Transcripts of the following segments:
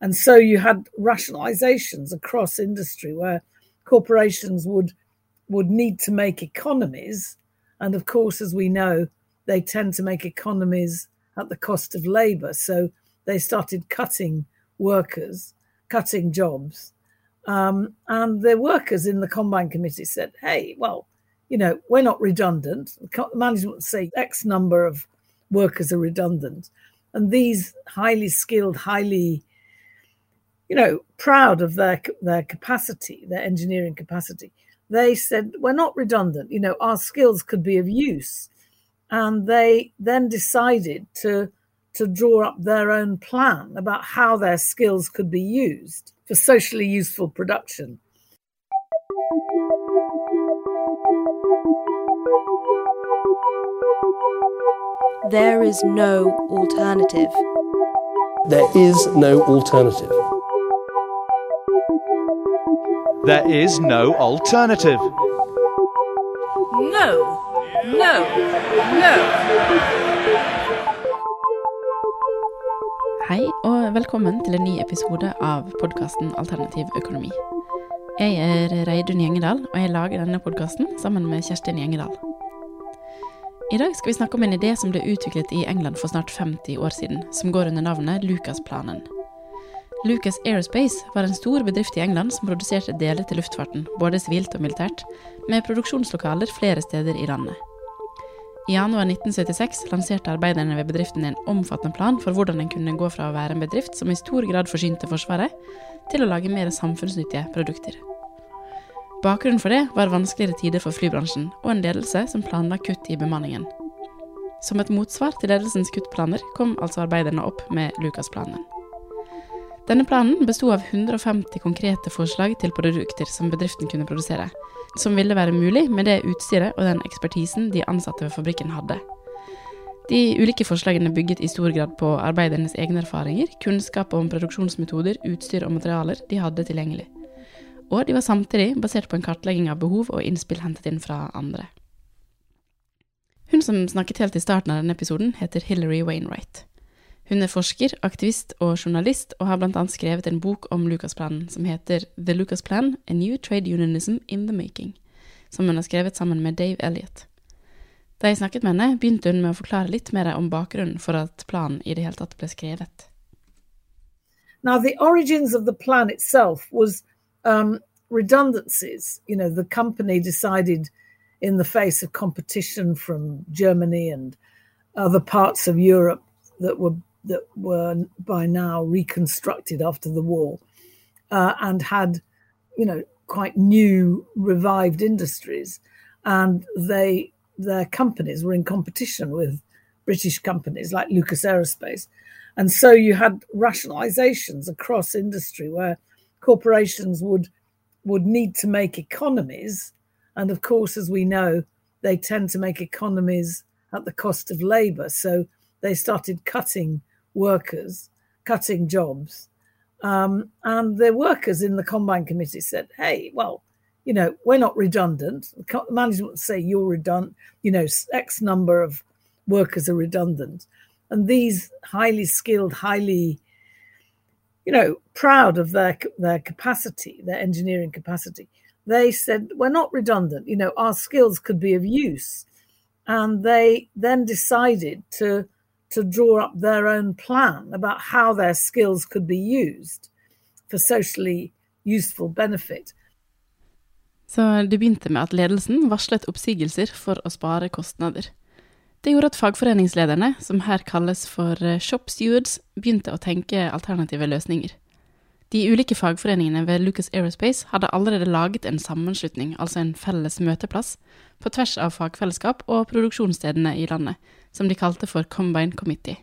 And so you had rationalizations across industry where corporations would would need to make economies. And of course, as we know, they tend to make economies at the cost of labor. So they started cutting workers, cutting jobs. Um, and the workers in the Combine Committee said, hey, well, you know, we're not redundant. The management say X number of workers are redundant. And these highly skilled, highly, you know, proud of their their capacity, their engineering capacity, they said, we're not redundant. You know, our skills could be of use. And they then decided to to draw up their own plan about how their skills could be used for socially useful production. There is no alternative. There is no alternative. There is no alternative. No, no, no. Hei og velkommen til en ny episode av podkasten Alternativ økonomi. Jeg er Reidun Gjengedal, og jeg lager denne podkasten sammen med Kjerstin Gjengedal. I dag skal vi snakke om en idé som ble utviklet i England for snart 50 år siden, som går under navnet Lucas-planen. Lucas Aerospace var en stor bedrift i England som produserte deler til luftfarten, både sivilt og militært, med produksjonslokaler flere steder i landet. I januar 1976 lanserte arbeiderne ved bedriften en omfattende plan for hvordan den kunne gå fra å være en bedrift som i stor grad forsynte Forsvaret, til å lage mer samfunnsnyttige produkter. Bakgrunnen for det var vanskeligere tider for flybransjen og en ledelse som planla kutt i bemanningen. Som et motsvar til ledelsens kuttplaner kom altså arbeiderne opp med Lucas-planen. Denne planen besto av 150 konkrete forslag til produkter som bedriften kunne produsere, som ville være mulig med det utstyret og den ekspertisen de ansatte ved fabrikken hadde. De ulike forslagene bygget i stor grad på arbeidernes egne erfaringer, kunnskap om produksjonsmetoder, utstyr og materialer de hadde tilgjengelig og de var samtidig basert på en kartlegging av behov og innspill hentet inn fra andre. Hun som snakket helt i starten av denne episoden, heter Hilary Wainwright. Hun er forsker, aktivist og journalist, og har annet skrevet en bok om Lucas-planen som heter The Lucas Plan – A New Trade Unionism in the Making, som hun har skrevet sammen med Dave Elliot. Da jeg snakket med henne, begynte hun med å forklare litt mer om bakgrunnen for at planen i det hele tatt ble skrevet. Now, the origins of the plan itself was um, redundancies. You know, the company decided in the face of competition from Germany and other parts of Europe that were that were by now reconstructed after the war uh, and had, you know, quite new revived industries, and they their companies were in competition with British companies like Lucas Aerospace, and so you had rationalizations across industry where corporations would would need to make economies, and of course, as we know, they tend to make economies at the cost of labor. So they started cutting workers, cutting jobs, um, and the workers in the combine committee said, "Hey, well." You know, we're not redundant. The management say you're redundant. You know, X number of workers are redundant, and these highly skilled, highly you know, proud of their their capacity, their engineering capacity. They said we're not redundant. You know, our skills could be of use, and they then decided to to draw up their own plan about how their skills could be used for socially useful benefit. Så det begynte med at ledelsen varslet oppsigelser for å spare kostnader. Det gjorde at fagforeningslederne, som her kalles for eh, shop stewards, begynte å tenke alternative løsninger. De ulike fagforeningene ved Lucas Aerospace hadde allerede laget en sammenslutning, altså en felles møteplass, på tvers av fagfellesskap og produksjonsstedene i landet, som de kalte for Combine Committee.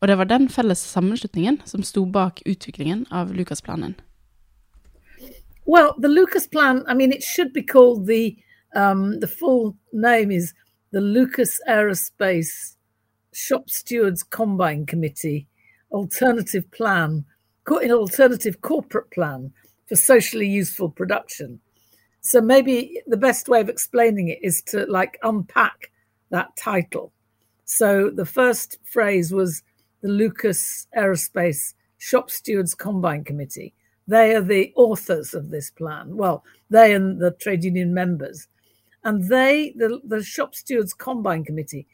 Og det var den felles sammenslutningen som sto bak utviklingen av Lucas-planen. Well, the Lucas plan, I mean, it should be called the, um, the full name is the Lucas Aerospace Shop Stewards Combine Committee alternative plan, an alternative corporate plan for socially useful production. So maybe the best way of explaining it is to like unpack that title. So the first phrase was the Lucas Aerospace Shop Stewards Combine Committee. They are the authors of this plan. Well, they and the trade union members. And they, the, the Shop Stewards Combine Committee,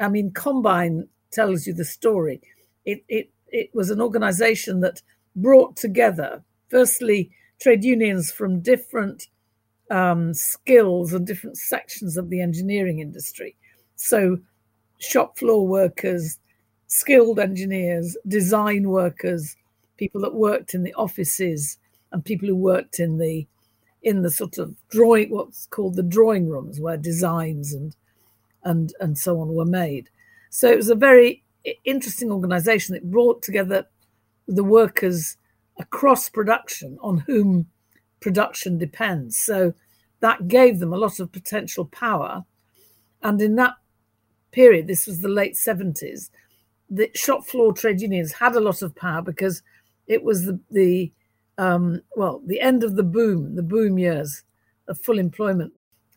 I mean, Combine tells you the story. It, it, it was an organization that brought together, firstly, trade unions from different um, skills and different sections of the engineering industry. So, shop floor workers, skilled engineers, design workers, people that worked in the offices, and people who worked in the in the sort of drawing what's called the drawing rooms where designs and and and so on were made. So it was a very interesting organization that brought together the workers across production on whom production depends. So that gave them a lot of potential power. And in that period, this was the late 70s, the shop floor trade unions had a lot of power because it was the, the um, well, the end of the boom, the boom years of full employment.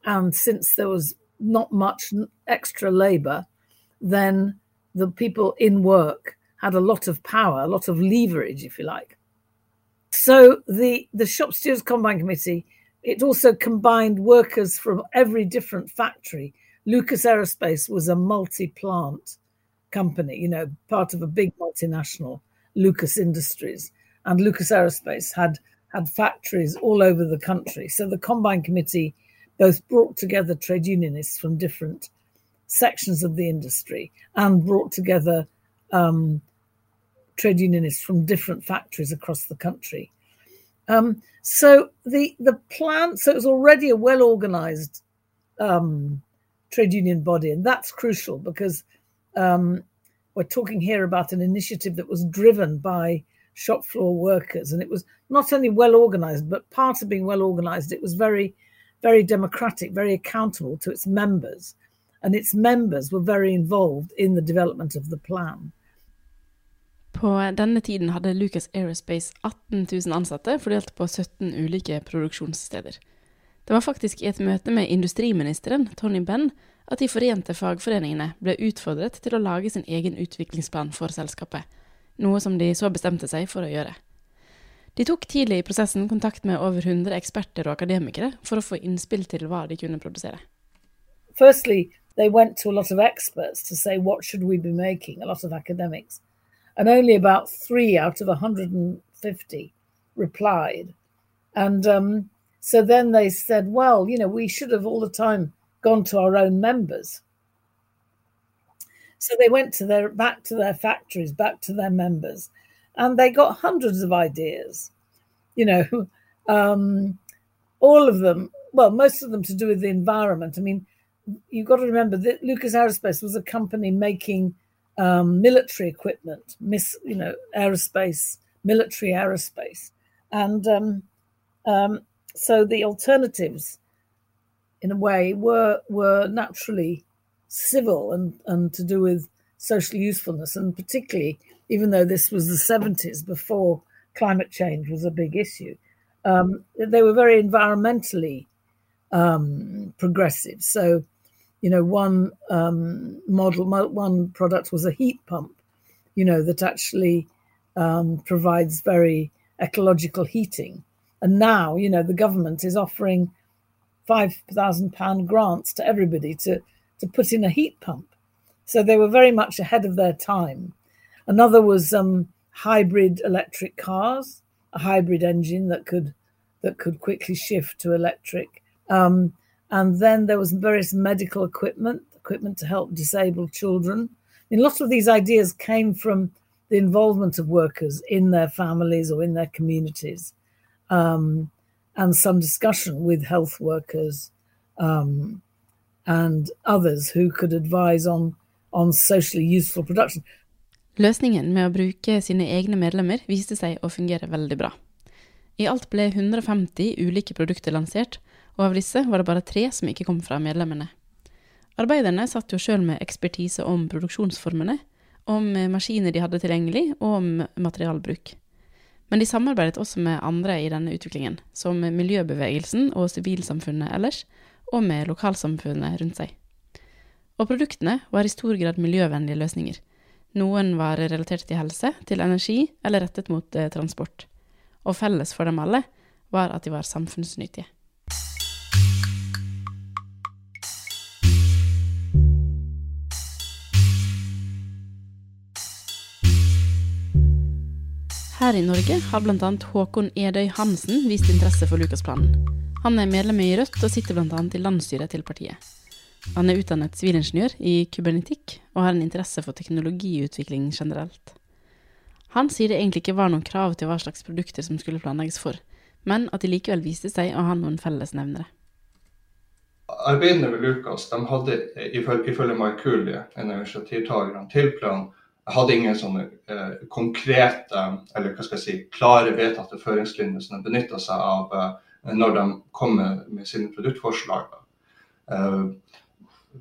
And since there was not much extra labor, then the people in work had a lot of power, a lot of leverage, if you like. So the, the Shop Stewards Combine Committee, it also combined workers from every different factory. Lucas Aerospace was a multi-plant company, you know, part of a big multinational, Lucas Industries and Lucas Aerospace had had factories all over the country. So the Combine Committee both brought together trade unionists from different sections of the industry and brought together um, trade unionists from different factories across the country. Um, so the the plan, so it was already a well organized um, trade union body, and that's crucial because um, we're talking here about an initiative that was driven by shop floor workers. And it was not only well organized, but part of being well organized, it was very, very democratic, very accountable to its members. And its members were very involved in the development of the plan. På denne tiden hadde Lucas Aerospace 18 000 ansatte fordelt på 17 ulike produksjonssteder. Det var faktisk i et møte med industriministeren, Tony Benn, at de forente fagforeningene ble utfordret til å lage sin egen utviklingsplan for selskapet, noe som de så bestemte seg for å gjøre. De tok tidlig i prosessen kontakt med over 100 eksperter og akademikere for å få innspill til hva de kunne produsere. Firstly, they went to a lot of experts to say what should we be making, a lot of academics. And only about three out of 150 replied. And um, so then they said, well, you know, we should have all the time gone to our own members so they went to their back to their factories, back to their members, and they got hundreds of ideas. You know, um, all of them. Well, most of them to do with the environment. I mean, you've got to remember that Lucas Aerospace was a company making um, military equipment, miss, you know, aerospace, military aerospace, and um, um, so the alternatives, in a way, were were naturally civil and, and to do with social usefulness. And particularly, even though this was the 70s before climate change was a big issue, um, they were very environmentally um, progressive. So, you know, one um, model, one product was a heat pump, you know, that actually um, provides very ecological heating. And now, you know, the government is offering £5,000 grants to everybody to to put in a heat pump. So they were very much ahead of their time. Another was um, hybrid electric cars, a hybrid engine that could that could quickly shift to electric. Um, and then there was various medical equipment, equipment to help disabled children. I mean, lots of these ideas came from the involvement of workers in their families or in their communities, um, and some discussion with health workers, um, and others who could advise on, on socially useful production. Løsningen med å bruke sine egne medlemmer viste seg å fungere veldig bra. I alt ble 150 ulike produkter lansert, og av disse var det bare tre som ikke kom fra medlemmene. Arbeiderne satt jo sjøl med ekspertise om produksjonsformene, om maskiner de hadde tilgjengelig, og om materialbruk. Men de samarbeidet også med andre i denne utviklingen, som miljøbevegelsen og sivilsamfunnet ellers, og med lokalsamfunnet rundt seg. Og produktene var i stor grad miljøvennlige løsninger, Noen var relatert til helse, til energi eller rettet mot eh, transport. Og felles for dem alle var at de var samfunnsnyttige. Her i Norge har bl.a. Håkon Edøy Hansen vist interesse for Lukasplanen. Han er medlem i Rødt og sitter bl.a. i landsstyret til partiet. Han er utdannet sivilingeniør i kybernetikk og har en interesse for teknologiutvikling generelt. Han sier det egentlig ikke var noen krav til hva slags produkter som skulle planlegges for, men at de likevel viste seg å ha noen fellesnevnere. Arbeiderne ved Lukas de hadde ifølge Markulie, en av initiativtakerne til planen, hadde ingen sånne eh, konkrete eller hva skal jeg si, klare vedtatte føringslinjer som de benytta seg av eh, når de kom med, med sine produktforslag. Eh,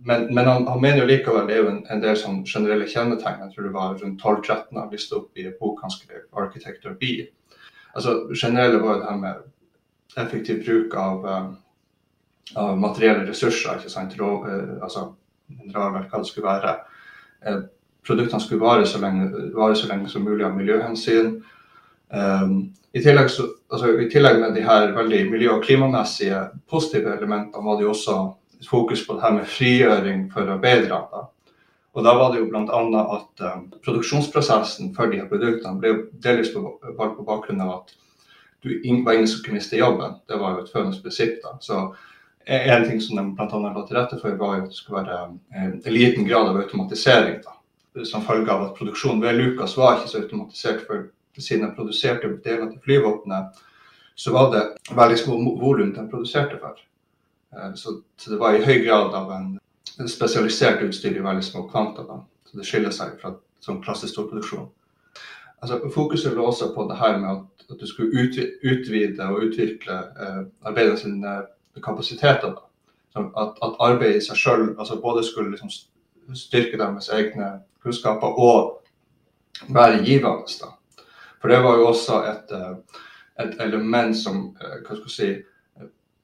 men, men han, han, mener jo likevel det er jo en, en del sånn generelle kjennetegn. Jeg tror det var rundt 12-13 han listet opp i en bok han skrev, 'Architecture B'. Altså, generelle var det her med effektiv bruk av, eh, av materielle ressurser. ikke sant, Rå, eh, altså hva det skulle være produktene skulle vare så lenge, vare så lenge som mulig av miljøhensyn. Um, i, tillegg, så, altså, I tillegg med de her veldig miljø- og klimamessige positive elementene var det jo også fokus på det her med frigjøring for arbeiderne. Og da var det jo bl.a. at um, produksjonsprosessen for de her produktene ble delvis valgt på bakgrunn av at du var ingen som kunne miste jobben. Det var jo et førende prinsipp. da. Så en ting som de bl.a. la til rette for, var at det skulle være en, en liten grad av automatisering. da som følge av at produksjonen ved Lukas var ikke så automatisert. for Siden de produserte deler til flyvåpenet, så var det veldig små volum de produserte for. Eh, så, det var i høy grad av en spesialisert utstyr i veldig små kvanta. Så det skiller seg fra sånn klassisk storproduksjon. Altså, fokuset lå også på det her med at, at du skulle utvide og utvikle eh, arbeiderne sine kapasiteter. At, at arbeidet i seg sjøl altså både skulle liksom styrke deres egne kunnskaper og være givende. Da. For det var jo også et, eh, et element som eh, hva skal jeg si,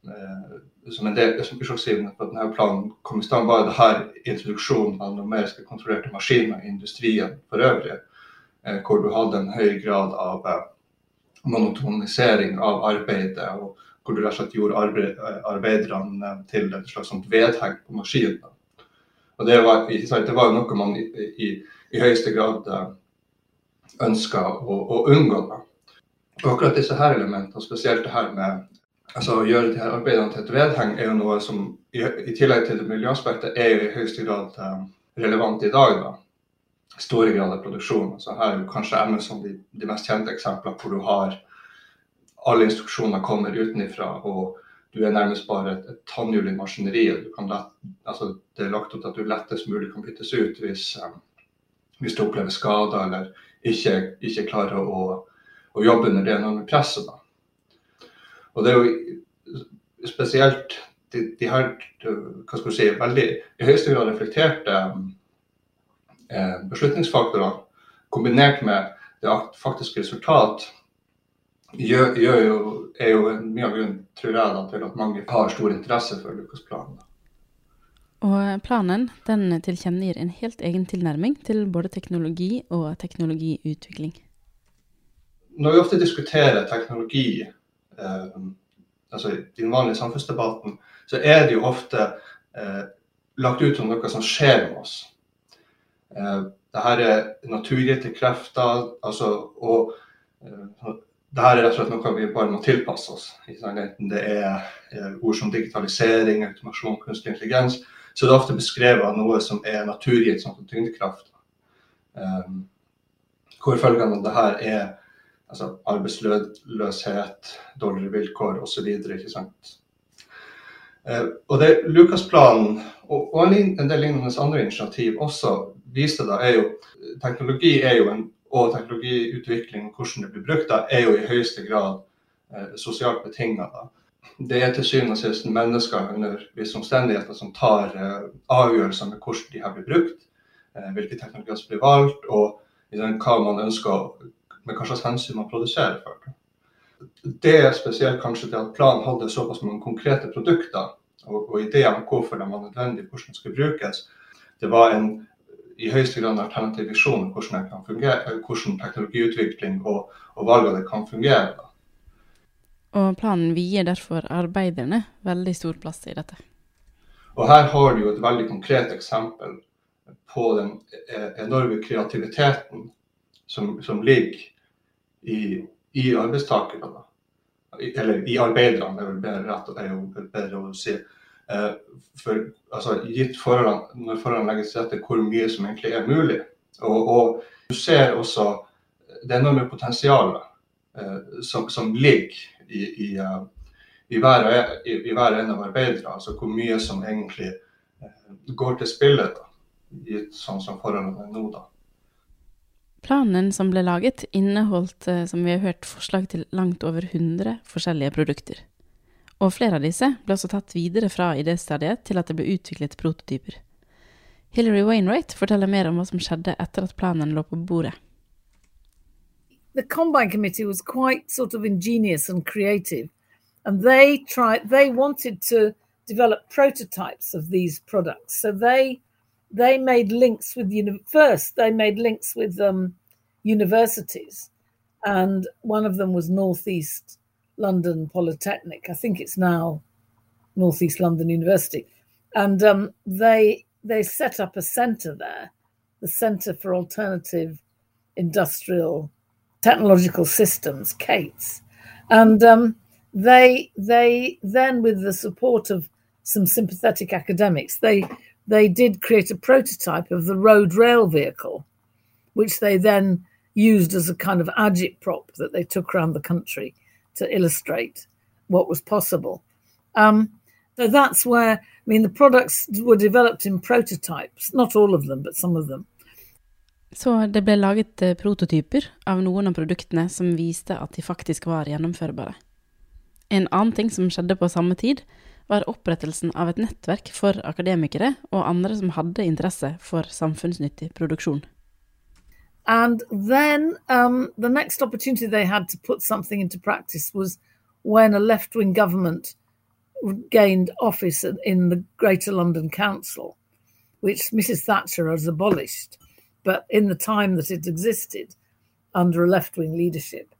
eh, som en del som utslagsgivende på denne planen kom i stand, var det her introduksjonen av numeriske kontrollerte maskiner i industrien for øvrig. Hvor du hadde en høy grad av monotonisering av arbeidet. og hvor du rett og slett gjorde arbeiderne til et slags vedheng på maskinen. Og det var, det var noe man i, i, i høyeste grad eh, ønska å, å, unngå. Og akkurat disse her elementene, spesielt det her med altså, å gjøre de her arbeidene til et vedheng, er jo noe som i, i tillegg til det miljøaspektet er jo i høyeste grad uh, relevant i dag. da. Store grad av produksjon. Altså, her er kanskje Amazon de, de mest kjente eksemplene hvor du har alle instruksjoner kommer utenfra. Du er nærmest bare et, et tannhjul i maskineriet. Altså, det er lagt opp til at du lettest mulig kan byttes ut hvis, um, hvis du opplever skader eller ikke, ikke klarer å, å, jobbe under det enorme presset. Da. Og det er jo spesielt de, de her hva skal si, veldig i høyeste grad reflekterte eh, beslutningsfaktorene kombinert med det faktiske resultat gjør, gjør jo, er jo mye av grunnen tror jeg, da, til at mange har stor interesse for Lukasplanen. Og planen den tilkjennegir en helt egen tilnærming til både teknologi og teknologiutvikling. Når vi ofte diskuterer teknologi, eh, altså i den vanlige samfunnsdebatten, så er det jo ofte eh, lagt ut som noe som skjer med oss. Eh, Dette er naturgitte krefter, altså, og eh, det her er rett og slett noe vi bare må tilpasse oss. Enten det er eh, ord som digitalisering, automasjon, kunstig intelligens, så det er ofte beskrevet av noe som er naturgitt som tyngdekraft. Um, hvor følgende av det her er altså, arbeidsløshet, dårligere vilkår osv. Uh, og det Lukasplanen og, og en del lignende andre initiativ også viste, da, er jo teknologi er jo en og teknologiutvikling hvordan det blir brukt, da, er jo i høyeste grad eh, sosialt betinget. Det er til syvende og sist mennesker under visse omstendigheter som tar eh, avgjørelser med hvordan de her blir brukt, eh, hvilke teknologier som blir valgt, og liksom, hva man ønsker, med hva slags hensyn man produserer for. Det er spesielt kanskje det at planen hadde såpass mange konkrete produkter og, og ideer om hvorfor de var nødvendige, hvordan de skulle brukes. Det var en i høyeste grad en alternativ visjon hvordan, kan fungere, hvordan teknologiutvikling og, og valg av det kan fungere. Da. Og planen vier derfor arbeiderne veldig stor plass i dette. Og her har du jo et veldig konkret eksempel på den eh, enorme kreativiteten som, som ligger i, i arbeidstakerne. Eller i arbeiderne, det er vel bedre, rett, er jo bedre å si. Eh, for altså, gitt forholdene, når forholdene legges til rette, hvor mye som egentlig er mulig. Og, og du ser også det enorme potensialet eh, som, som, ligger i, i, i, hver, i, i hver en av arbeidere. Altså hvor mye som egentlig går til spillet, gitt sånn som forholdene er nå. da. Planen som ble laget, inneholdt, som vi har hørt, forslag til langt over 100 forskjellige produkter. Og flere av disse ble også tatt videre fra idéstadiet til at det ble utviklet prototyper. Wainwright forteller mer om hva som skjedde etter at planen lå på bordet. The Combine Committee was quite sort of ingenious and creative, and they tried. They wanted to develop prototypes of these products, so they they made links with first. They made links with um, universities, and one of them was Northeast London Polytechnic. I think it's now Northeast London University, and um, they they set up a centre there, the Centre for Alternative Industrial Technological Systems, CAITS, and um, they they then with the support of some sympathetic academics, they they did create a prototype of the road rail vehicle, which they then used as a kind of agitprop that they took around the country to illustrate what was possible. Um, so that's where, I mean, the products were developed in prototypes, not all of them, but some of them. Så det ble laget eh, prototyper av noen av produktene som viste at de faktisk var gjennomførbare. En annen ting som skjedde på samme tid, var opprettelsen av et nettverk for akademikere og andre som hadde interesse for samfunnsnyttig produksjon. And then um, the next opportunity they had to put something into practice was when a left wing government gained office in the Greater London Council, which Mrs. Thatcher has abolished. But in the time that it existed under a left wing leadership,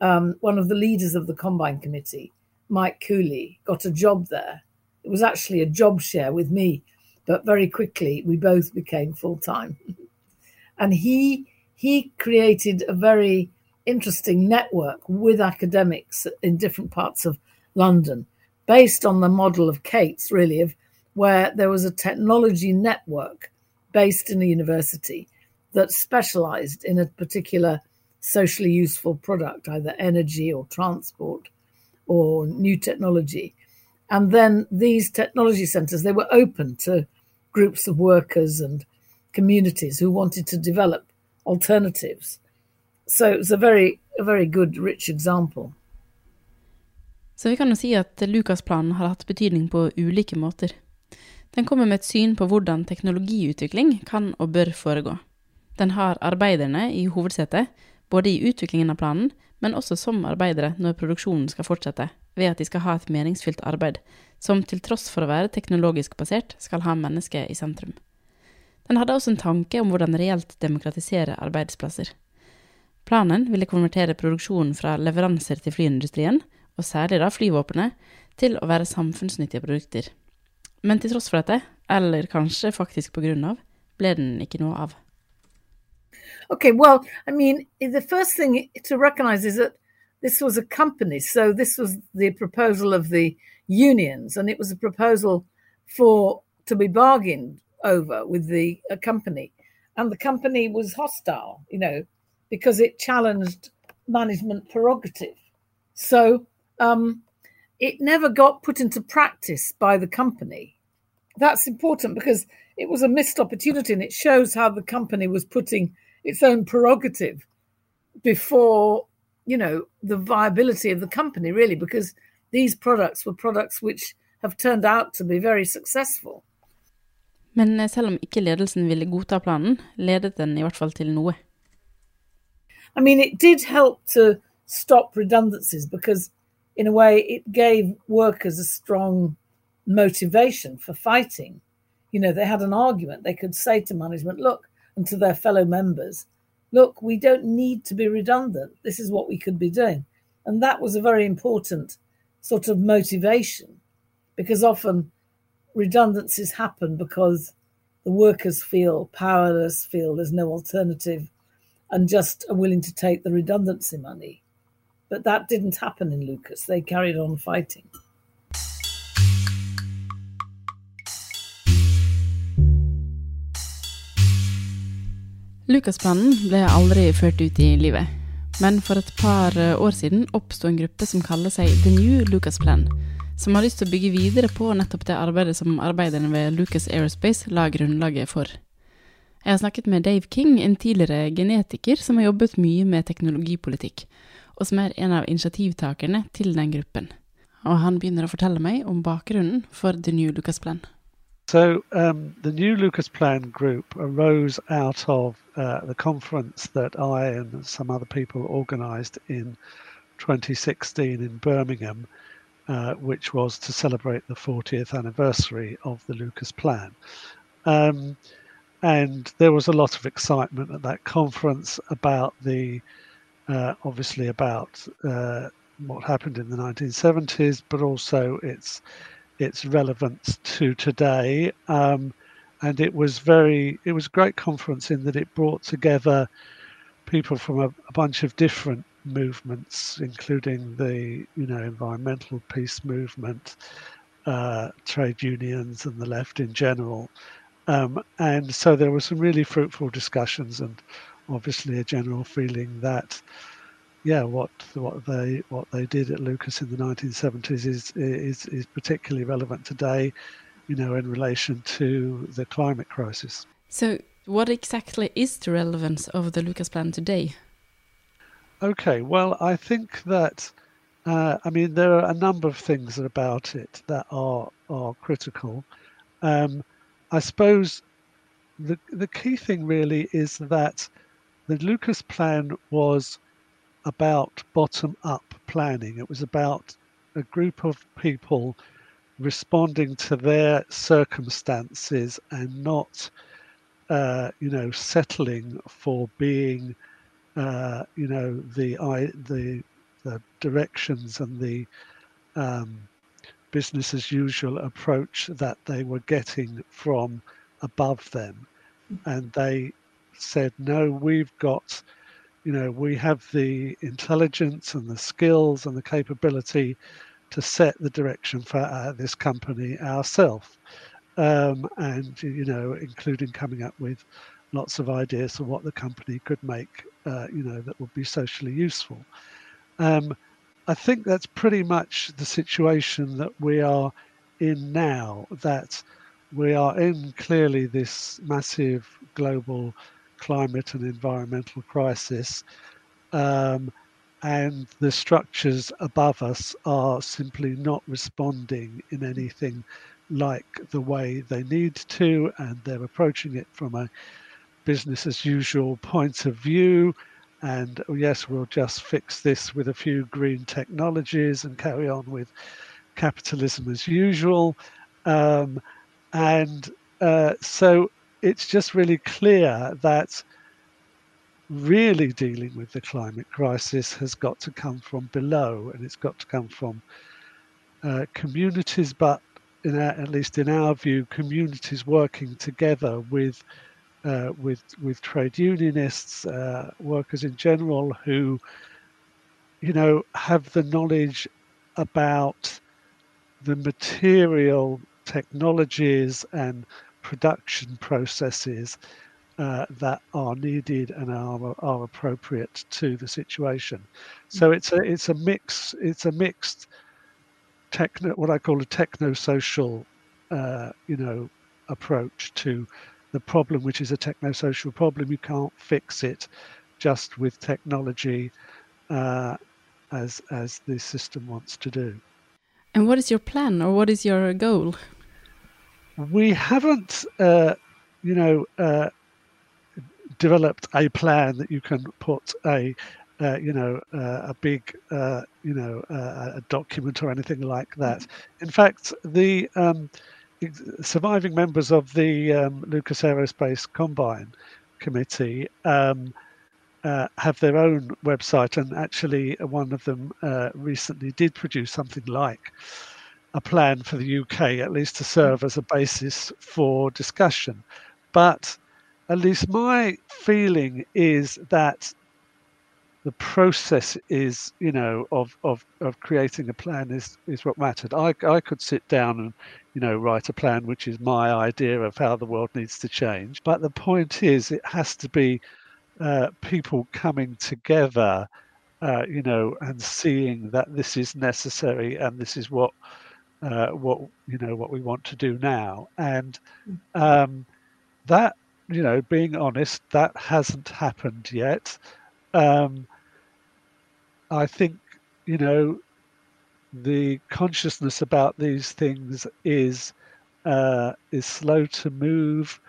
um, one of the leaders of the Combine Committee, Mike Cooley, got a job there. It was actually a job share with me, but very quickly we both became full time. and he he created a very interesting network with academics in different parts of London, based on the model of CAITS, really, of where there was a technology network based in a university that specialized in a particular socially useful product, either energy or transport or new technology. And then these technology centers, they were open to groups of workers and communities who wanted to develop alternatives. So it's a very, a very good, rich example. Så vi kan jo si at Lucas-planen har hatt betydning på ulike måter. Den kommer med et syn på hvordan teknologiutvikling kan og bør foregå. Den har arbeiderne i hovedsetet, både i utviklingen av planen, men også som arbeidere når produksjonen skal fortsette, ved at de skal ha et meningsfylt arbeid, som til tross for å være teknologisk basert, skal ha mennesket i sentrum. Den hadde også en tanke om hvordan reelt demokratisere arbeidsplasser. Planen ville konvertere produksjonen fra leveranser til flyindustrien, og særlig da flyvåpenet, til å være samfunnsnyttige produkter. Men til tross for dette, eller kanskje faktisk på grunn av, ble den ikke noe av. Okay, well, I mean, the first thing to recognize is that this was a company. So this was the proposal of the unions, and it was a proposal for to be bargained over with the uh, company, and the company was hostile, you know, because it challenged management prerogative. So um, it never got put into practice by the company. That's important because it was a missed opportunity, and it shows how the company was putting its own prerogative before, you know, the viability of the company, really, because these products were products which have turned out to be very successful. Men eh, selv om ikke ledelsen ville godta planen, ledet den i hvert fall til noe. I mean, it did help to stop redundancies because, in a way, it gave workers a strong motivation for fighting. You know, they had an argument. They could say to management, look, and to their fellow members, look, we don't need to be redundant. This is what we could be doing. And that was a very important sort of motivation because often redundancies happen because the workers feel powerless, feel there's no alternative, and just are willing to take the redundancy money. But that didn't happen in Lucas. They carried on fighting. Lucasplanen ble aldri ført ut i livet. Men for et par eh, år siden oppsto en gruppe som kaller seg The New Lucas Plan, som har lyst til å bygge videre på nettopp det arbeidet som arbeiderne ved Lucas Aerospace la grunnlaget for. Jeg har snakket med Dave King, en tidligere genetiker som har jobbet mye med teknologipolitikk, og som er en av initiativtakerne til den gruppen. Og han begynner å fortelle meg om bakgrunnen for The New Lucas Plan. So um, the new Lucas Plan group arose out of uh, the conference that I and some other people organised in 2016 in Birmingham, uh, which was to celebrate the 40th anniversary of the Lucas Plan. Um, and there was a lot of excitement at that conference about the, uh, obviously about uh, what happened in the 1970s, but also its its relevance to today. Um, and it was very, it was a great conference in that it brought together people from a, a bunch of different movements, including the, you know, environmental peace movement, uh, trade unions, and the left in general. Um, and so there were some really fruitful discussions, and obviously a general feeling that yeah, what what they what they did at Lucas in the 1970s is is is particularly relevant today, you know, in relation to the climate crisis. So, what exactly is the relevance of the Lucas plan today? Okay, well, I think that uh, I mean there are a number of things about it that are are critical. Um, I suppose the the key thing really is that the Lucas plan was about bottom up planning. It was about a group of people responding to their circumstances and not, uh, you know, settling for being, uh, you know, the the the directions and the um, business as usual approach that they were getting from above them, and they said, no, we've got you know, we have the intelligence and the skills and the capability to set the direction for uh, this company ourselves. Um, and, you know, including coming up with lots of ideas of what the company could make, uh, you know, that would be socially useful. Um, I think that's pretty much the situation that we are in now, that we are in clearly this massive global climate and environmental crisis. Um, and the structures above us are simply not responding in anything like the way they need to, and they're approaching it from a business as usual point of view. And oh, yes, we'll just fix this with a few green technologies and carry on with capitalism as usual. Um, and uh, so it's just really clear that really dealing with the climate crisis has got to come from below and it's got to come from uh, communities, but our, at least in our view, communities working together with uh, with with trade unionists, uh, workers in general, who you know have the knowledge about the material technologies and production processes uh, that are needed and are, are appropriate to the situation. So mm. it's a it's a mix it's a mixed techno what I call a techno social uh, you know approach to the problem, which is a techno social problem. You can't fix it just with technology uh, as as the system wants to do. And what is your plan, or what is your goal? we haven't, uh, you know, uh, developed a plan that you can put a, uh, you know, uh, a big, uh, you know, uh, a document or anything like that. In fact, the um, surviving members of the um, Lucas Aerospace Combine committee um, uh, have their own website, and actually, one of them uh, recently did produce something like a plan for the UK, at least to serve as a basis for discussion. But at least my feeling is that the process is, you know, of, of, of creating a plan is, is what mattered. I, I could sit down and, you know, write a plan, which is my idea of how the world needs to change. But the point is, it has to be uh, people coming together, uh, you know, and seeing that this is necessary and this is what uh, what you know what we want to do now, and um, that you know, being honest, that hasn't happened yet. Um, I think you know the consciousness about these things is uh, is slow to move.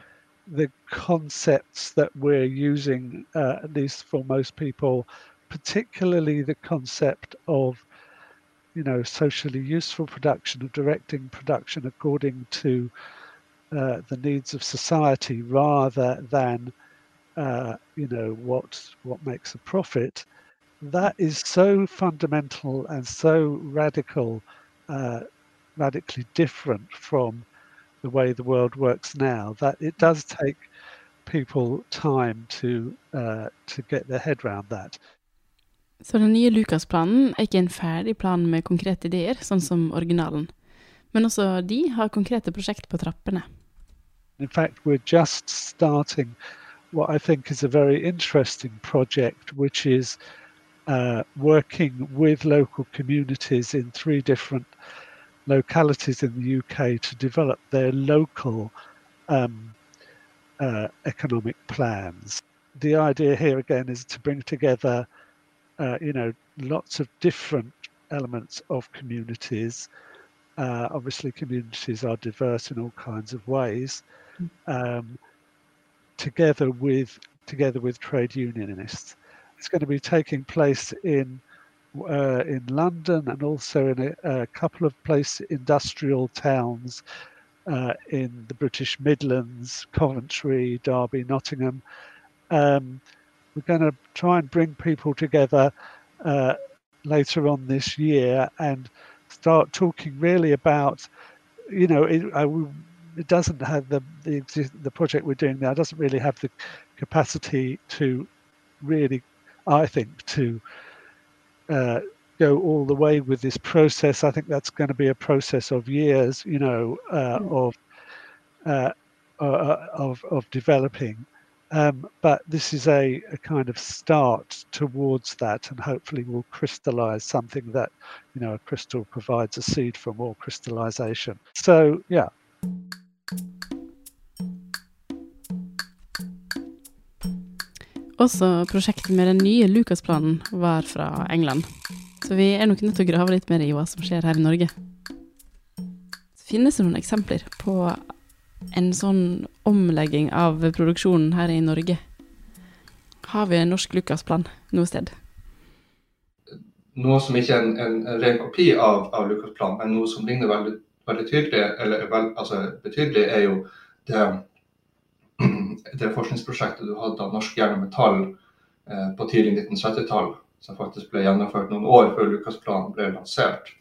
The concepts that we're using, uh, at least for most people, particularly the concept of you know socially useful production of directing production according to uh, the needs of society rather than uh, you know what what makes a profit that is so fundamental and so radical uh, radically different from the way the world works now that it does take people time to uh, to get their head around that Så den nye Lucas-planen er ikke en ferdig plan med konkrete ideer, sånn som originalen. Men også de har konkrete prosjekt på trappene. In fact, we're just starting what I think is a very interesting project, which is uh, working with local communities in three different localities in the UK to develop their local um, uh, economic plans. The idea here again is to bring together uh, you know, lots of different elements of communities. Uh, obviously, communities are diverse in all kinds of ways. Um, together with together with trade unionists, it's going to be taking place in uh, in London and also in a, a couple of place industrial towns uh, in the British Midlands, Coventry, Derby, Nottingham. Um, we're going to try and bring people together uh, later on this year and start talking really about, you know, it, I, it doesn't have the the the project we're doing now doesn't really have the capacity to really, I think, to uh, go all the way with this process. I think that's going to be a process of years, you know, uh, of uh, uh of of developing. Um, but this is a, a, kind of start towards that, and hopefully will crystallize something that, you know, a crystal provides a seed for more crystallization. So, yeah. Også prosjektet med den nye Lucas-planen var fra England. Så vi er nok nødt til å grave litt mer i hva som skjer her i Norge. Så Finnes det noen eksempler på en sånn omlegging av produksjonen her i Norge? Har vi en norsk Lucas-plan noe sted? Noe som ikke er en, en, en ren kopi av, av Lucas-planen, men noe som ligner veldig, veldig tydelig, eller vel, altså, betydelig, er jo det, det, forskningsprosjektet du hadde av Norsk Jern og Metall eh, på tidlig 1970-tall, som faktisk ble gjennomført noen år før Lucas-planen ble lansert.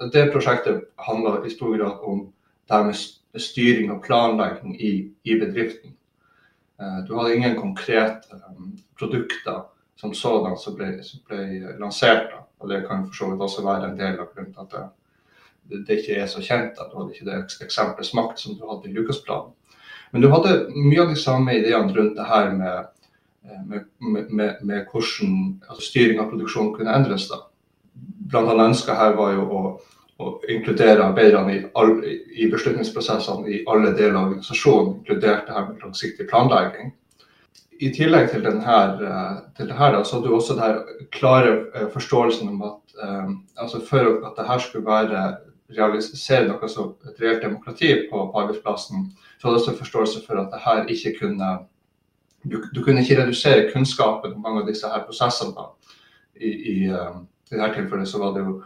Det prosjektet handler i stor grad om det med styring og planlegging i, i bedriften. Eh, du hadde ingen konkrete um, produkter som sådan som ble, som ble lansert. Og det kan for så vidt også være en del av grunnen til at det, det, ikke er så kjent. at Du hadde ikke det eksempelets makt som du hadde i Lukasplanen. Men du hadde mye av de samme ideene rundt det her med, eh, med, med, med hvordan altså styring av produksjonen kunne endres. da. Blant annet ønsket her var jo å å inkludere arbeiderne i, all, i, beslutningsprosessene i alle deler av organisasjonen, inkludert det her med langsiktig planlegging. I tillegg til, denne, eh, til det her, så hadde du også den klare eh, forståelsen om at um, altså for at det her skulle være realisere noe som et reelt demokrati på, på arbeidsplassen, så hadde jeg også forståelse for at det her ikke kunne du, du, kunne ikke redusere kunnskapen om mange av disse her prosessene. Da. I, i, um, I dette tilfellet så var det jo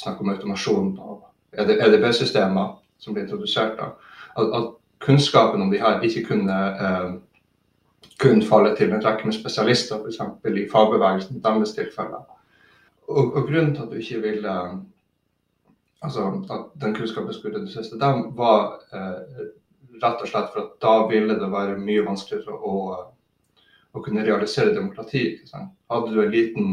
snakk om automasjon og EDB-systemer som ble introdusert. da, at, at, kunnskapen om de her ikke kunne eh, kun falle til en rekke med spesialister, f.eks. i fagbevegelsen, i deres tilfeller. Og, og, grunnen til at du ikke ville altså at den kunnskapen skulle reduseres til dem, var eh, rett og slett for at da ville det være mye vanskeligere å, å kunne realisere demokrati. Hadde du en liten,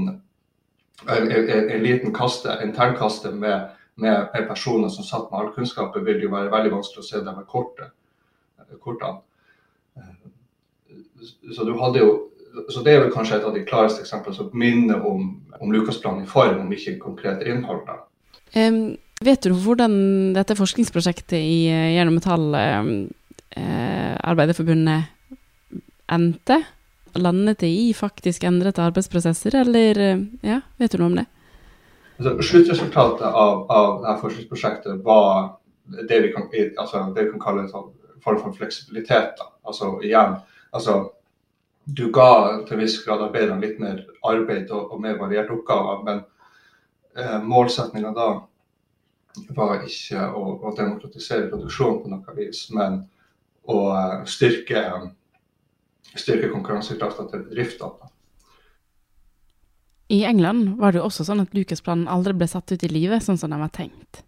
en, en, en liten kaste, internkaste med, med, personer som satt med all kunnskapen, ville det jo være veldig vanskelig å se dem med kortet, kortene. Så du hadde jo så Det er vel kanskje et av de klareste eksemplene som minner om, om Lukas-planen i form, om ikke konkret innhold. Um, vet du hvordan dette forskningsprosjektet i uh, eh, uh, Arbeiderforbundet endte? Landet det i faktisk endrede arbeidsprosesser, eller uh, ja, vet du noe om det? Altså, sluttresultatet av, av dette forskningsprosjektet var det vi kan, altså, det vi kan kalle en sånn form for fleksibilitet. Da. Altså igjen, altså du ga til en viss grad arbeiderne litt mer arbeid og, og mer varierte oppgaver, men eh, målsettinga da var ikke å, å, demokratisere produksjonen på noe vis, men å uh, styrke, styrke konkurransekrafta til bedriftene. I England var det jo også sånn at Lucas-planen aldri ble satt ut i livet sånn som den var tenkt.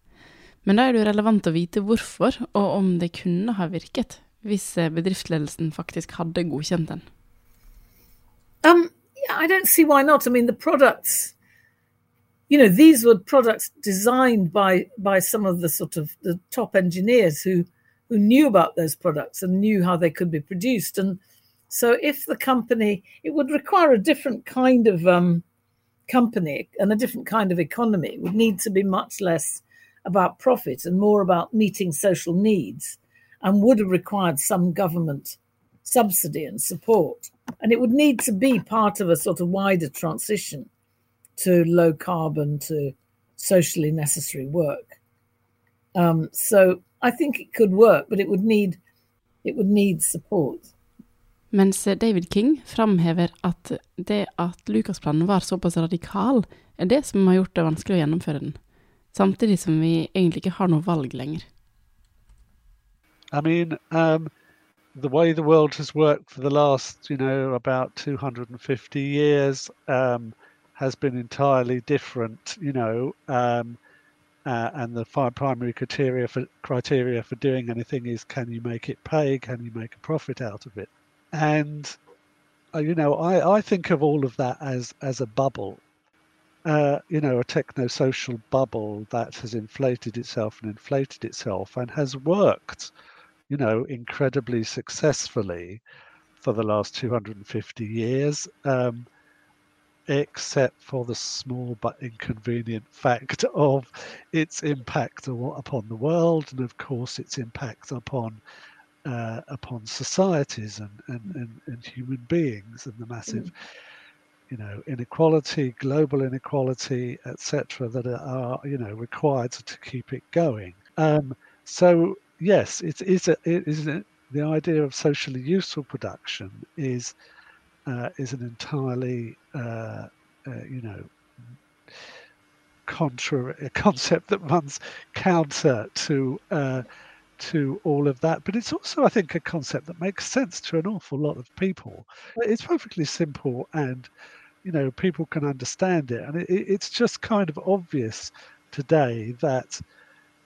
Men da er det jo relevant å vite hvorfor, og om det kunne ha virket, hvis eh, bedriftsledelsen faktisk hadde godkjent den. Um, yeah, I don't see why not. I mean, the products, you know, these were products designed by by some of the sort of the top engineers who who knew about those products and knew how they could be produced. And so, if the company, it would require a different kind of um, company and a different kind of economy. It would need to be much less about profit and more about meeting social needs, and would have required some government subsidy and support. And it would need to be part of a sort of wider transition to low carbon, to socially necessary work. Um, so I think it could work, but it would need it would need support. Mens David King framhever at det at Lucasplanen var såpass radikal, er det som har gjort det vanskelig å gjennomføre den, samtidig som vi egentlig ikke har noe valg lenger. I mean, um, the way the world has worked for the last, you know, about 250 years um, has been entirely different, you know, um, uh, and the primary criteria for criteria for doing anything is can you make it pay, can you make a profit out of it, and uh, you know, I, I think of all of that as as a bubble, uh, you know, a techno-social bubble that has inflated itself and inflated itself and has worked you know, incredibly successfully for the last 250 years, um, except for the small but inconvenient fact of its impact upon the world and, of course, its impact upon uh, upon societies and, and, and, and, human beings and the massive. Mm. You know, inequality, global inequality, etc., that are you know required to, to keep it going. Um, so yes, it is. A, it is a, the idea of socially useful production is uh, is an entirely uh, uh, you know contra a concept that runs counter to uh, to all of that. But it's also, I think, a concept that makes sense to an awful lot of people. It's perfectly simple and you know people can understand it and it, it's just kind of obvious today that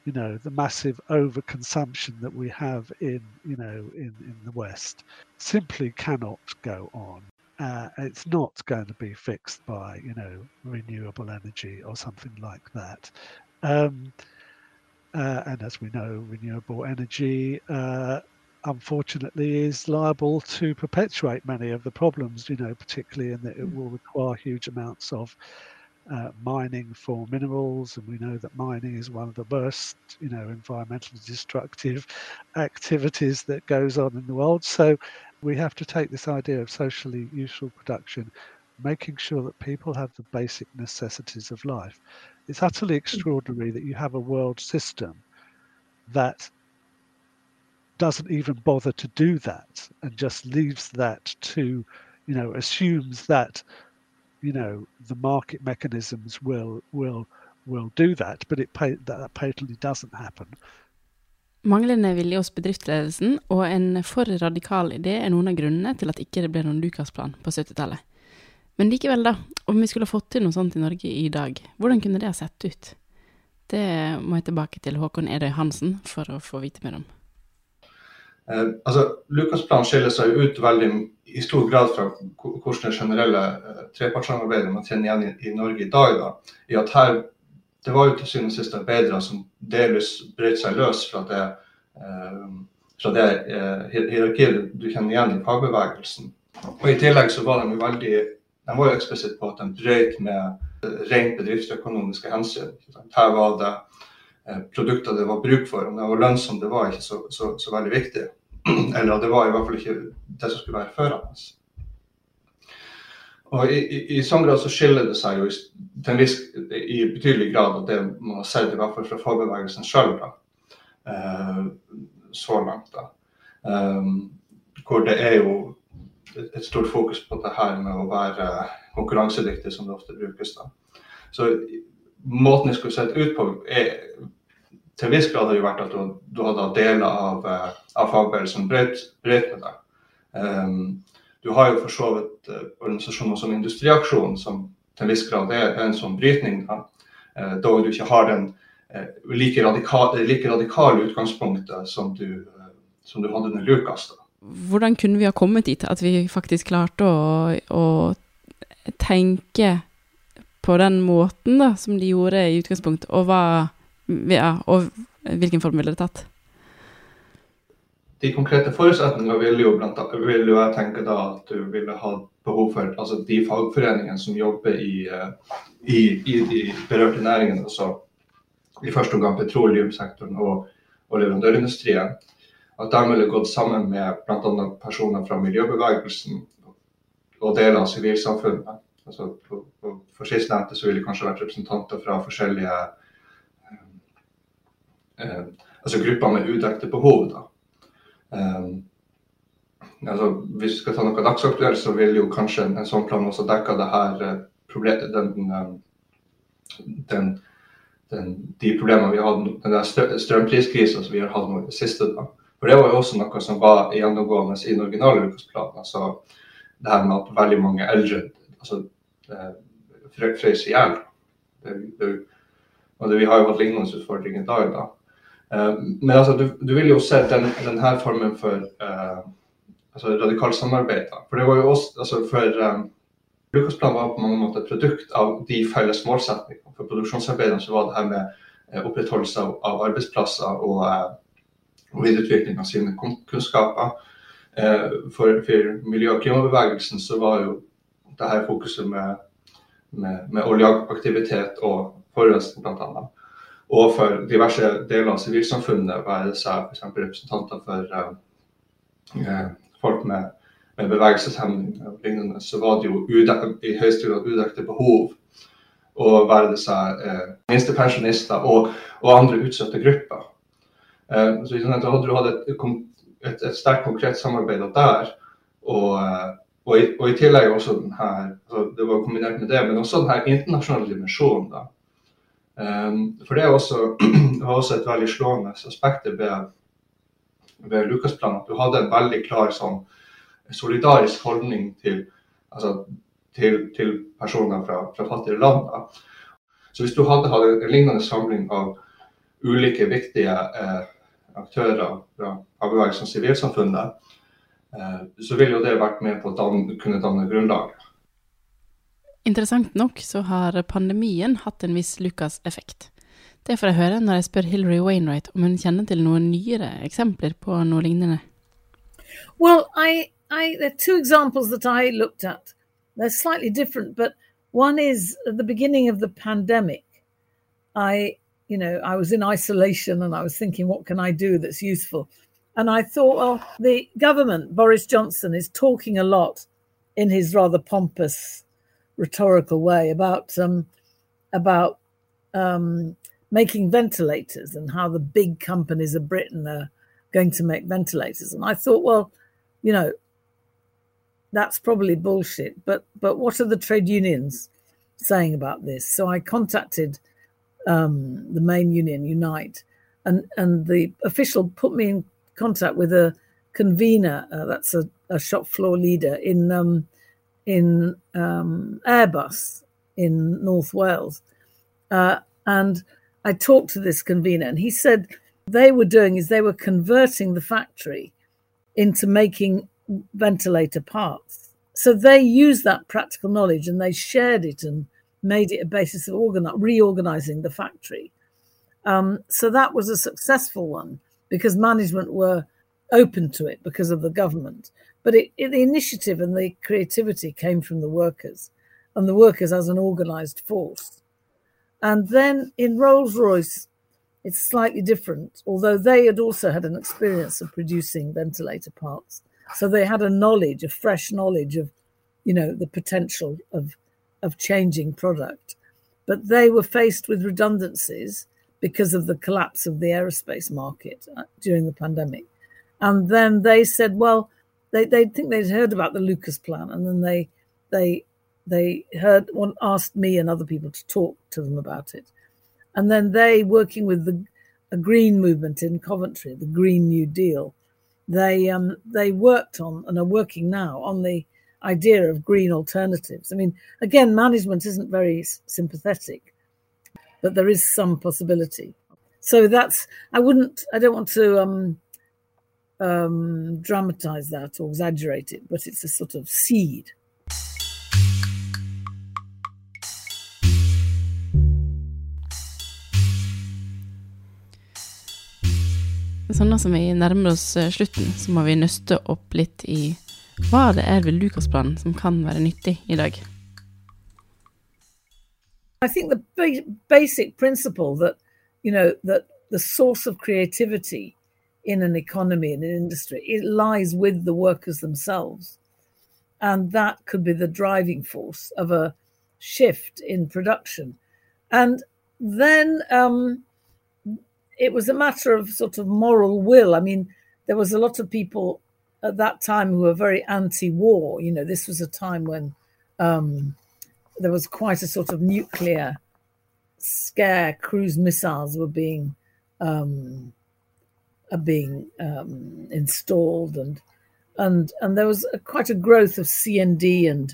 you know the massive overconsumption that we have in you know in in the west simply cannot go on uh, it's not going to be fixed by you know renewable energy or something like that um, uh, and as we know renewable energy uh, unfortunately is liable to perpetuate many of the problems you know particularly in that it mm. will require huge amounts of uh, mining for minerals, and we know that mining is one of the worst, you know, environmentally destructive activities that goes on in the world. So we have to take this idea of socially useful production, making sure that people have the basic necessities of life. It's utterly hmm. extraordinary that you have a world system that doesn't even bother to do that and just leaves that to, you know, assumes that you know the market mechanisms will will will do that, but it that patently doesn't happen. Manglende vilje hos bedriftsledelsen og en for radikal idé er noen av grunnene til at ikke det ble noen Lukas-plan på 70-tallet. Men likevel, da, om vi skulle fått til noe sånt i Norge i dag, hvordan kunne det ha sett ut? Det må jeg tilbake til Håkon Edøy Hansen for å få vite mer om. Eh, altså, Lukasplanen skiller seg ut veldig i stor grad fra hvordan det generelle eh, trepartssamarbeidet man kjenner igjen i, i, Norge i dag. Da, i at her, Det var jo til syvende og sist arbeidere som delvis brøt seg løs fra det, eh, fra det eh, hierarkiet du kjenner igjen i fagbevegelsen. Og I tillegg så var de veldig de var jo eksplisitt på at de brøt med rent bedriftsøkonomiske hensyn. Her var det Eh, produkter det var bruk for. Om det var lønnsomt, det var ikke så, så, så, veldig viktig. Eller det var i hvert fall ikke det som skulle være førende. Og i, i, i sånn grad så skiller det seg jo i, til en viss, i betydelig grad at det man har sett, i hvert fall fra fagbevegelsen sjøl, eh, så langt. da. Um, hvor det er jo et stort fokus på det her med å være konkurransedyktig, som det ofte brukes. da. Så måten det skulle sett ut på, er, til en viss grad har jo vært at du, du hadde deler av, eh, av fagbevegelsen brøt, med deg. Um, du har jo for så vidt uh, organisasjoner som Industriaksjonen, som til en viss grad er, en sånn brytning. Da, dog du ikke har den uh, like, radikale, like, radikale utgangspunktet som du, som du hadde under Lukas. Da. Hvordan kunne vi ha kommet dit at vi faktisk klarte å, å tenke på den måten da, som de gjorde i utgangspunktet, og, hva, ja, og hvilken form ville det tatt? De konkrete forutsetningene vil jo, blant, vil jo jeg tenke da at du ville ha behov for altså de fagforeningene som jobber i, eh, i, i de berørte næringene, altså i første omgang petroleumssektoren og, og leverandørindustrien. At de ville gått sammen med bl.a. personer fra miljøbevegelsen og deler av sivilsamfunnet Altså, for sistnevnte så ville det kanskje vært representanter fra forskjellige eh, eh, altså grupper med udekte behov. da. Um, altså, hvis vi skal ta noe dagsaktuelt, så vil jo kanskje en, en sånn plan også dekke det her eh, den, den, den, de problemene vi har hatt, den der strømpriskrisa som vi har hatt nå i det siste. da. For Det var jo også noe som var gjennomgående i den originale ukesplanen. Altså, det her med at veldig mange eldre altså, eh, frøs i hjel. Vi har jo hatt lignende utfordringer i dag. da. Eh, men altså, du, du, vil jo se den, denne formen for uh, altså, radikalt samarbeid. Da. For det var jo også, altså, for um, Lukasplanen var på mange måter et produkt av de felles målsetningene. For produksjonsarbeiderne så var det her med eh, opprettholdelse av, av arbeidsplasser og, eh, og videreutvikling av sine kunnskaper. Eh, for, for miljø- og klimabevegelsen så var jo det her fokuset med, med, med oljeaktivitet og forurensning bl.a. Og for diverse deler av sivilsamfunnet, være seg f.eks. representanter for eh, folk med, med bevegelseshemning og lignende, så var det jo i høyeste grad udekte behov. Og være det seg eh, minstepensjonister og, og andre utsatte grupper. Eh, så Da hadde du hatt et, et, et sterkt konkret samarbeid der. Og, eh, og i, og i, tillegg også den her, altså det var kombinert med det, men også den her internasjonale dimensjonen. da. Um, for det, også, var også et veldig slående aspekt ved, ved Lukasplanen. At du hadde en veldig klar sånn solidarisk holdning til, altså, til, til personer fra, fra, fattige land. Da. Så hvis du hadde hatt en lignende samling av ulike viktige eh, aktører fra fagbevegelsen og sivilsamfunnet, Eh, så ville jo det vært med på å danne, kunne danne grunnlag. Interessant nok så har pandemien hatt en viss Lucas-effekt. Det får jeg høre når jeg spør Wainwright om hun kjenner til noen nyere eksempler på noe lignende. Well, I, I, there are two examples that I looked at. They're slightly different, but one is at the beginning of the pandemic. I, you know, I was in isolation and I was thinking, what can I do that's useful? And I thought, well, the government, Boris Johnson, is talking a lot in his rather pompous rhetorical way about um, about um, making ventilators and how the big companies of Britain are going to make ventilators. And I thought, well, you know, that's probably bullshit. But but what are the trade unions saying about this? So I contacted um, the main union, Unite, and and the official put me in contact with a convener. Uh, that's a, a, shop floor leader in um, in um, Airbus in North Wales, uh, and I talked to this convener, and he said they were doing is they were converting the factory into making ventilator parts. So they used that practical knowledge and they shared it and made it a basis of organi- reorganizing the factory. Um, so that was a successful one because management were open to it because of the government. But it, it, the initiative and the creativity came from the workers and the workers as an organized force. And then in Rolls Royce, it's slightly different, although they had also had an experience of producing ventilator parts. So they had a knowledge, a fresh knowledge of, you know, the potential of of changing product. But they were faced with redundancies because of the collapse of the aerospace market uh, during the pandemic. And then they said, well, they, they think they'd heard about the Lucas plan, and then they they they heard one asked me and other people to talk to them about it. And then they, working with the a green movement in Coventry, the Green New Deal, they um, they worked on and are working now on the idea of green alternatives. I mean, again, management isn't very sympathetic, but there is some possibility. So that's I wouldn't I don't want to um, um, dramatize that or exaggerate it, but it's a sort of seed. Sånn som vi nærmer oss eh, slutten, så må vi nøste opp litt i hva det er ved Lucasplanen som kan være nyttig i dag. I think the basic principle that, you know, that the source of creativity in an economy, in an industry, it lies with the workers themselves. And that could be the driving force of a shift in production. And then um, it was a matter of sort of moral will. I mean, there was a lot of people at that time who were very anti-war. You know, this was a time when um, there was quite a sort of nuclear scare. Cruise missiles were being um, being um, installed, and and and there was a, quite a growth of CND, and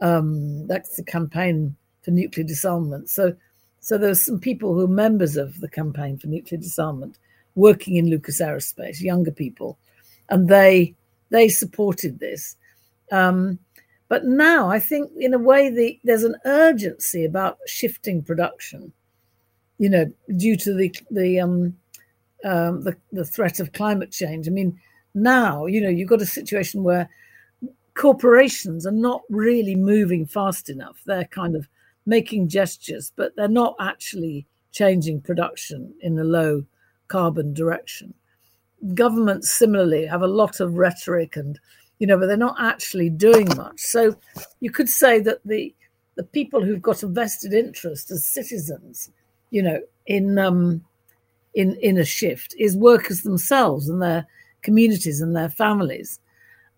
um, that's the campaign for nuclear disarmament. So so there's some people who are members of the campaign for nuclear disarmament working in Lucas Aerospace, younger people, and they they supported this. Um, but now I think, in a way, the, there's an urgency about shifting production. You know, due to the the um, um, the, the threat of climate change. I mean, now you know you've got a situation where corporations are not really moving fast enough. They're kind of making gestures, but they're not actually changing production in a low carbon direction. Governments similarly have a lot of rhetoric and you know, but they're not actually doing much. So you could say that the the people who've got a vested interest as citizens, you know, in um, in in a shift is workers themselves and their communities and their families,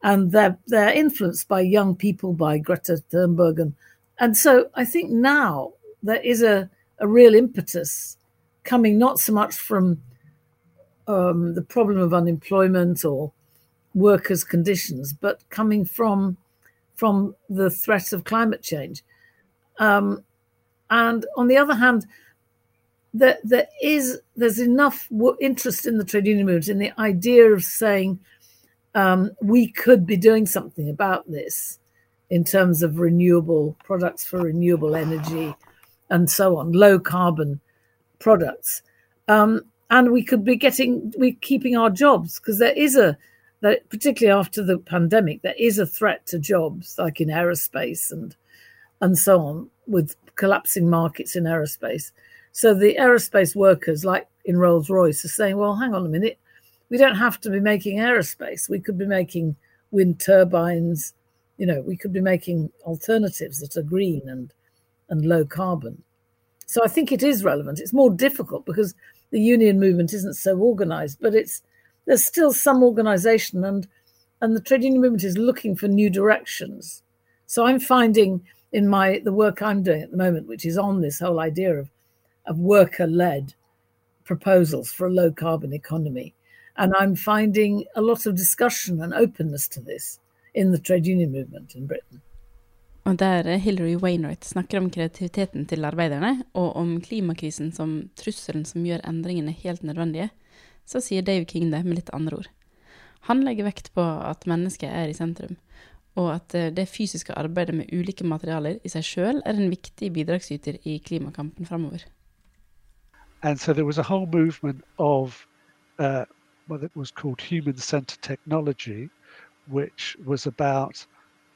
and they're they're influenced by young people, by Greta Thunberg and and so I think now there is a, a real impetus coming not so much from um, the problem of unemployment or workers' conditions, but coming from from the threat of climate change. Um, and on the other hand, there, there is there's enough interest in the trade union movement in the idea of saying um, we could be doing something about this in terms of renewable products for renewable energy and so on, low carbon products. Um, and we could be getting, we're keeping our jobs because there is a, that particularly after the pandemic, there is a threat to jobs like in aerospace and and so on with collapsing markets in aerospace. So the aerospace workers, like in Rolls Royce, are saying, well, hang on a minute, we don't have to be making aerospace. We could be making wind turbines, you know, we could be making alternatives that are green and and low carbon. So I think it is relevant. It's more difficult because the union movement isn't so organized, but it's there's still some organization and and the trade union movement is looking for new directions. So I'm finding in my the work I'm doing at the moment, which is on this whole idea of of worker led proposals for a low carbon economy. And I'm finding a lot of discussion and openness to this in the trade union movement in Britain. Og der Hillary Wainwright snakker om kreativiteten til arbeiderne, og om klimakrisen som trusselen som gjør endringene helt nødvendige, så sier Dave King det med litt andre ord. Han legger vekt på at mennesket er i sentrum, og at eh, det fysiske arbeidet med ulike materialer i seg sjøl er en viktig bidragsyter i klimakampen framover. And so there was a whole movement of uh, what it was called human-centered technology, which was about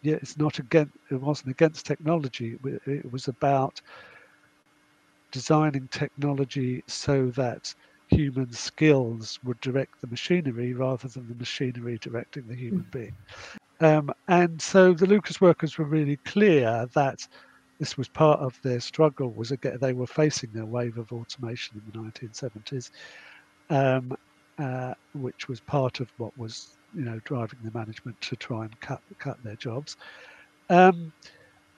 yeah, it's not against it wasn't against technology. It was about designing technology so that human skills would direct the machinery rather than the machinery directing the human mm. being. Um, and so the Lucas workers were really clear that this was part of their struggle. Was they were facing their wave of automation in the 1970s, um, uh, which was part of what was you know driving the management to try and cut cut their jobs. Um,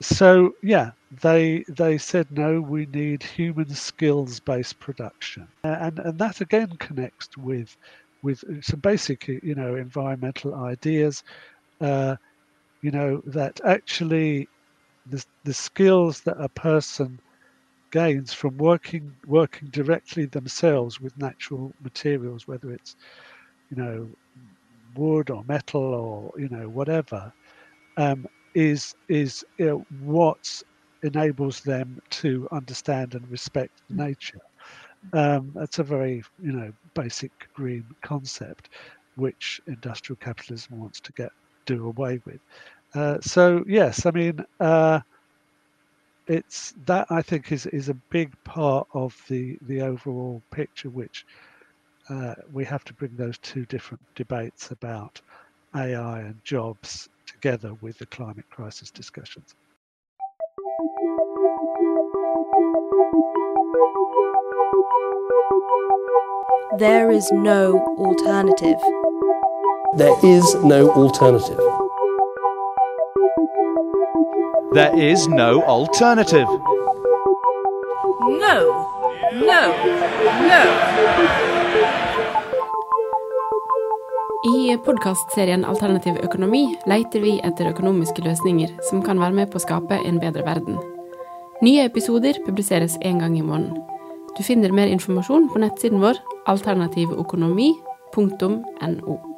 so yeah, they they said no, we need human skills based production, and and that again connects with with some basic you know environmental ideas. Uh, you know that actually the the skills that a person gains from working working directly themselves with natural materials, whether it's you know wood or metal or you know whatever, um, is is you know, what enables them to understand and respect nature. Um, that's a very you know basic green concept, which industrial capitalism wants to get do away with. Uh, so yes, I mean uh, it's that I think is is a big part of the the overall picture, which uh, we have to bring those two different debates about AI and jobs together with the climate crisis discussions. There is no alternative. There is no alternative. There is no alternative. No. No. No. I podkastserien Alternativ økonomi leter vi etter økonomiske løsninger som kan være med på å skape en bedre verden. Nye episoder publiseres én gang i måneden. Du finner mer informasjon på nettsiden vår alternativøkonomi.no.